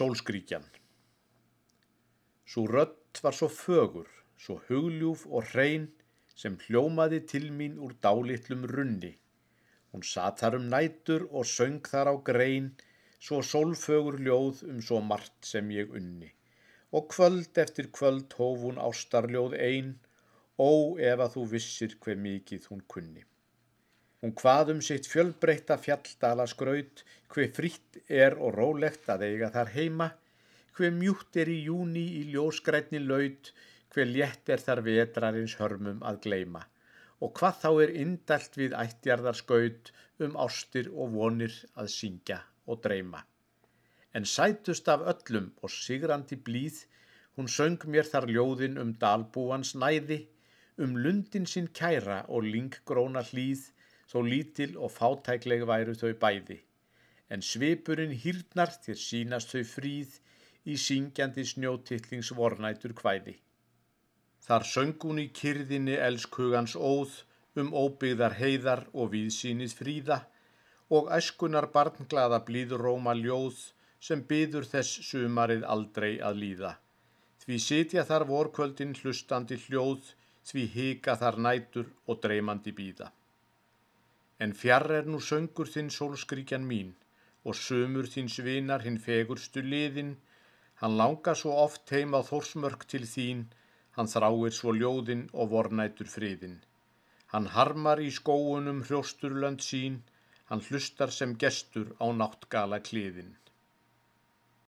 Sólskríkjan Sú rödd var svo fögur, svo hugljúf og hrein sem hljómaði til mín úr dálitlum runni. Hún satt þar um nætur og söng þar á grein, svo sólfögur ljóð um svo margt sem ég unni. Og kvöld eftir kvöld hóf hún ástarljóð ein, ó ef að þú vissir hver mikið hún kunni. Hún hvað um sitt fjölbreytta fjalldala skraut, hver fritt er og rólegt að eiga þar heima, hver mjútt er í júni í ljósgrætni laut, hver létt er þar vetrarins hörmum að gleima, og hvað þá er indalt við ættjarðarskaut um ástir og vonir að syngja og dreyma. En sætust af öllum og sigrandi blíð, hún söng mér þar ljóðin um dalbúans næði, um lundin sinn kæra og linggróna hlýð, þó lítil og fátækleg væru þau bæði, en svipurinn hýrnar til sínast þau fríð í syngjandi snjótillings vornætur hvæði. Þar söng hún í kyrðinni elskugans óð um óbyggðar heiðar og viðsýnið fríða og æskunar barnglaða blíður róma ljóð sem byður þess sumarið aldrei að líða. Því sitja þar vorkvöldin hlustandi hljóð, því hika þar nætur og dreymandi býða. En fjarr er nú söngur þinn sólskríkjan mín og sömur þín svinar hinn fegurstu liðin. Hann langar svo oft heim á þórsmörk til þín, hann þráir svo ljóðin og vornætur friðin. Hann harmar í skóunum hrjósturlönd sín, hann hlustar sem gestur á náttgala kliðin.